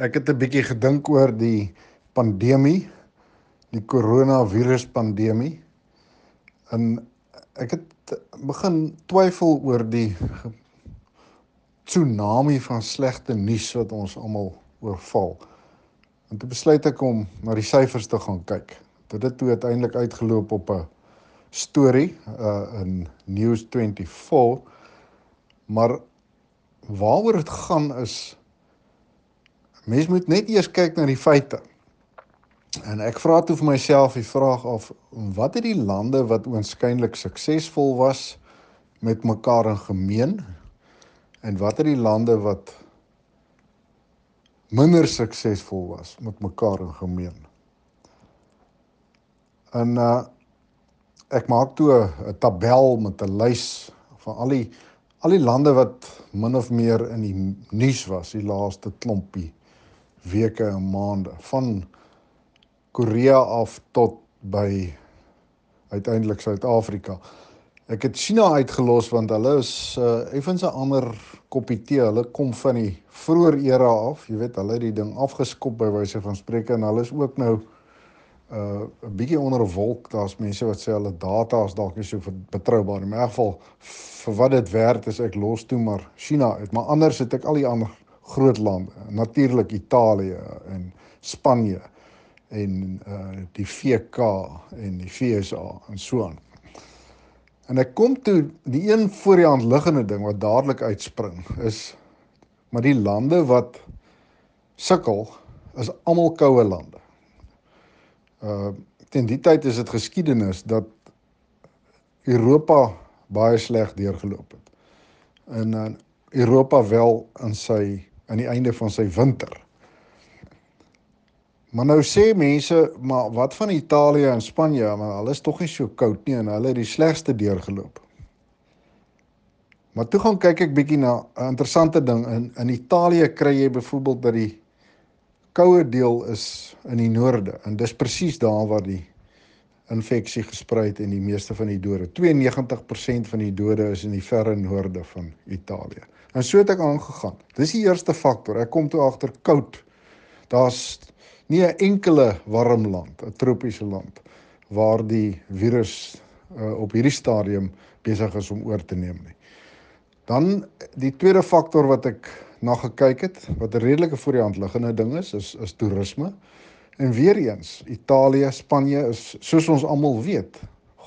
Ek het 'n bietjie gedink oor die pandemie, die koronavirus pandemie. En ek het begin twyfel oor die tsunami van slegte nuus wat ons almal oorval. En toe besluit ek om na die syfers te gaan kyk. Dit het toe uiteindelik uitgeloop op 'n storie uh in News24. Maar waaroor dit gaan is mens moet net eers kyk na die feite. En ek vra toe vir myself die vraag of wat het die lande wat oënskynlik suksesvol was met mekaar in gemeen en wat het die lande wat minder suksesvol was met mekaar in gemeen. En uh ek maak toe 'n tabel met 'n lys van al die al die lande wat min of meer in die nuus was die laaste klompie weke en maande van Korea af tot by uiteindelik Suid-Afrika. Ek het China uitgelos want hulle is uh effens 'n ander koppie tee. Hulle kom van die vroeë era af. Jy weet, hulle het die ding afgeskop by wyse van spreke en hulle is ook nou uh 'n bietjie onder 'n wolk. Daar's mense wat sê hulle data is dalk nie so betroubaar nie. In elk geval vir wat dit werd is ek los toe maar China uit. Maar anders het ek al die ander groot lande, natuurlik Italië en Spanje en uh die VK en die FSA en so aan. En ek kom toe die een voor die hand liggende ding wat dadelik uitspring is maar die lande wat sukkel is almal koue lande. Uh teen die tyd is dit geskiedenis dat Europa baie sleg deurgeloop het. En uh, Europa wel in sy aan die einde van sy winter Maar nou sê mense, maar wat van Italië en Spanje? Maar hulle is tog nie so koud nie en hulle het die slegste deurgeloop. Maar toe gaan kyk ek bietjie na 'n interessante ding in in Italië kry jy byvoorbeeld dat die koue deel is in die noorde en dis presies daar waar die infeksie gesprei het en die meeste van die dode. 92% van die dode is in die verre noorde van Italië. En so het ek aangegaan. Dis die eerste faktor. Ek kom toe agter koud. Daar's nie 'n enkele warm land, 'n tropiese land waar die virus uh, op hierdie stadium besig is om oor te neem nie. Dan die tweede faktor wat ek na gekyk het, wat 'n redelike voor die hand liggende ding is, is is toerisme. En weer eens, Italië, Spanje is soos ons almal weet,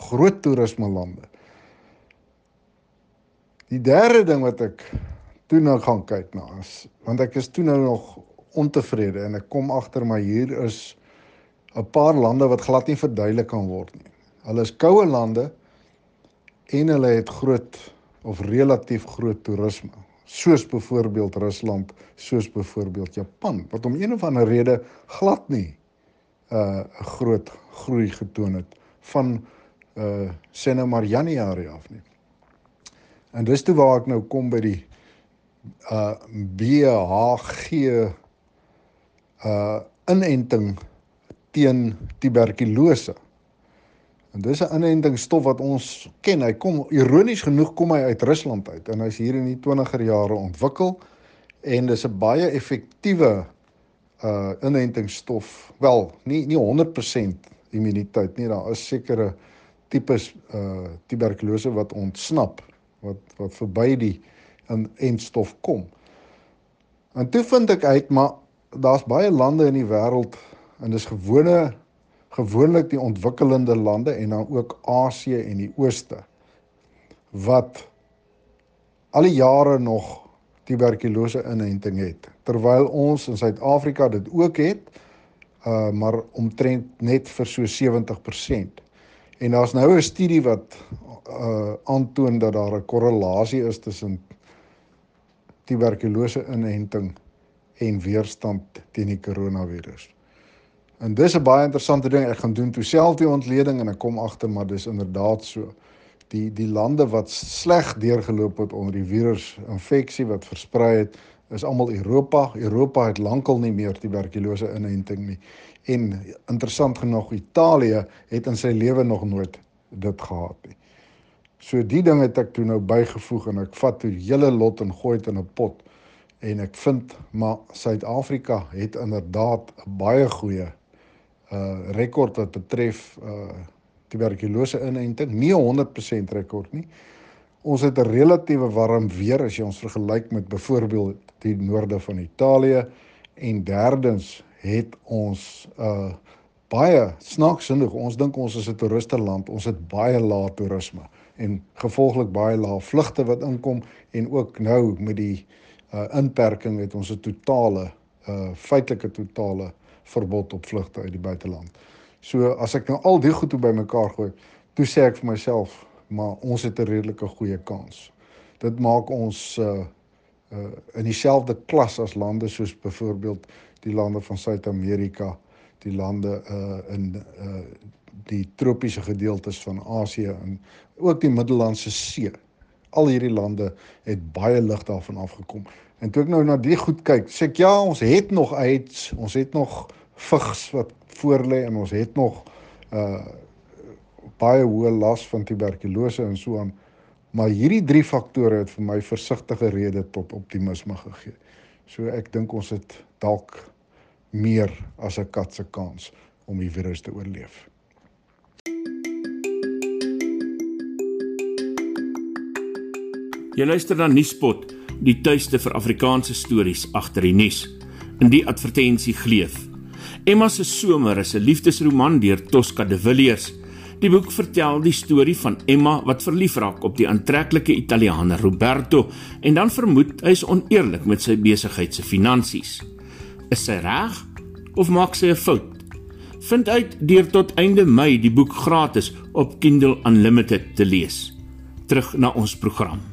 groot toerisme lande. Die derde ding wat ek toe nou gaan kyk na is, want ek is toe nou nog ontevrede en ek kom agter maar hier is 'n paar lande wat glad nie verduidelik kan word nie. Hulle is koue lande en hulle het groot of relatief groot toerisme, soos byvoorbeeld Rusland, soos byvoorbeeld Japan, wat om een of ander rede glad nie 'n uh, groot groei getoon het van uh sê nou maar Januarie af nie. En dis toe waar ek nou kom by die uh BHG uh inenting teen tuberkulose. En dis 'n inentingsstof wat ons ken. Hy kom ironies genoeg kom hy uit Rusland uit en hy's hier in die 20er jare ontwikkel en dis 'n baie effektiewe uh inentingsstof. Wel, nie nie 100% immuniteit nie. Daar is sekere tipes uh tuberkulose wat ontsnap wat wat verby die inentstof kom. En toe vind ek uit maar daar's baie lande in die wêreld en dis gewone gewoonlik die ontwikkelende lande en dan ook Asië en die Ooste wat al die jare nog tuberkulose inenting het terwyl ons in Suid-Afrika dit ook het uh maar omtrent net vir so 70%. En daar's nou 'n studie wat uh aantoon dat daar 'n korrelasie is tussen tuberkulose inenting en weerstand teen die koronavirus. En dis 'n baie interessante ding ek gaan doen toe self die ontleding en ek kom agter maar dis inderdaad so. Die die lande wat sleg deurgeloop het onder die virus infeksie wat versprei het, is almal Europa. Europa het lankal nie meer tuberkulose inenting nie. En interessant genoeg Italië het in sy lewe nog nooit dit gehad nie. So die ding het ek toe nou bygevoeg en ek vat toe hele lot en gooi dit in 'n pot En ek vind maar Suid-Afrika het inderdaad 'n baie goeie uh rekord wat betref uh tuberkulose inenting. Nie 'n 100% rekord nie. Ons het 'n relatiewe warm weer as jy ons vergelyk met byvoorbeeld die noorde van Italië en derdens het ons uh baie snaaksinnig. Ons dink ons is 'n toeristeland. Ons het baie lae toerisme en gevolglik baie lae vlugte wat inkom en ook nou met die uh inperking het ons 'n totale uh feitelike totale verbod op vlugte uit die buiteland. So as ek nou al die goed bymekaar gooi, toe sê ek vir myself, maar ons het 'n redelike goeie kans. Dit maak ons uh uh in dieselfde klas as lande soos byvoorbeeld die lande van Suid-Amerika, die lande uh in uh die tropiese gedeeltes van Asië en ook die Middellandse See. Al hierdie lande het baie lig daarvan afgekom. En toe ek nou na die goed kyk, sê ek ja, ons het nog uit, ons het nog vigs wat voorlê en ons het nog uh baie hoë las van tuberkulose en so aan. Maar hierdie drie faktore het vir my versigtige rede tot optimisme gegee. So ek dink ons het dalk meer as 'n kat se kans om die virus te oorleef. Jy luister na Nuuspot, die tuiste vir Afrikaanse stories agter die nuus. In die advertensie gleef. Emma se somer is 'n liefdesroman deur Tosca de Villiers. Die boek vertel die storie van Emma wat verlief raak op die aantreklike Italiaaner Roberto en dan vermoed hy is oneerlik met sy besigheid se finansies. Is sy reg of maak sy 'n fout? Vind uit deur tot einde Mei die boek gratis op Kindle Unlimited te lees. Terug na ons program.